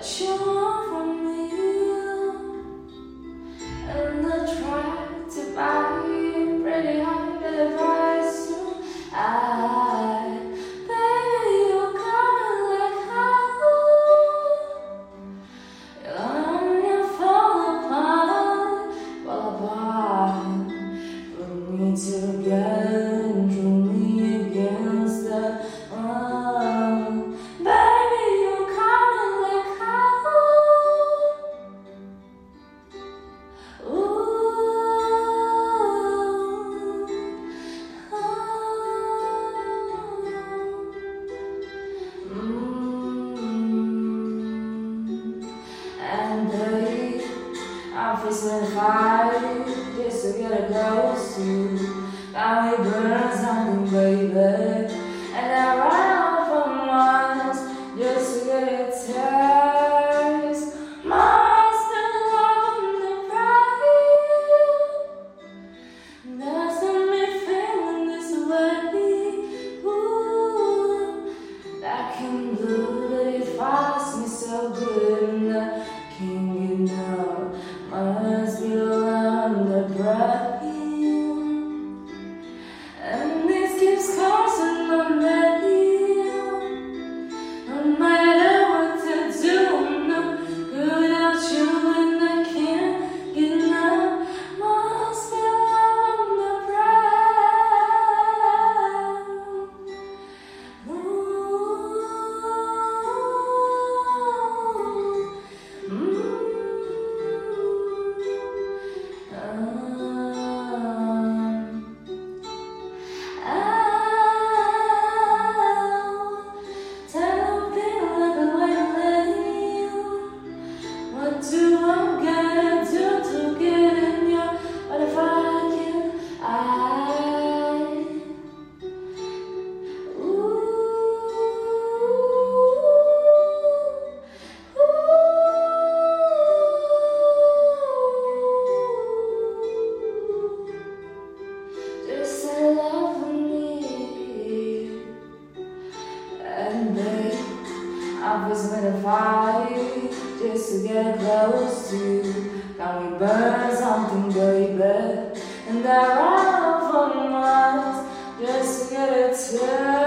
What you want from And I try to buy you pretty hard And dirty, I'm facing fire. This is gonna go me burning baby. I was gonna fight just to get close to you. Can we burn something, baby? And I ran for miles just to get a taste.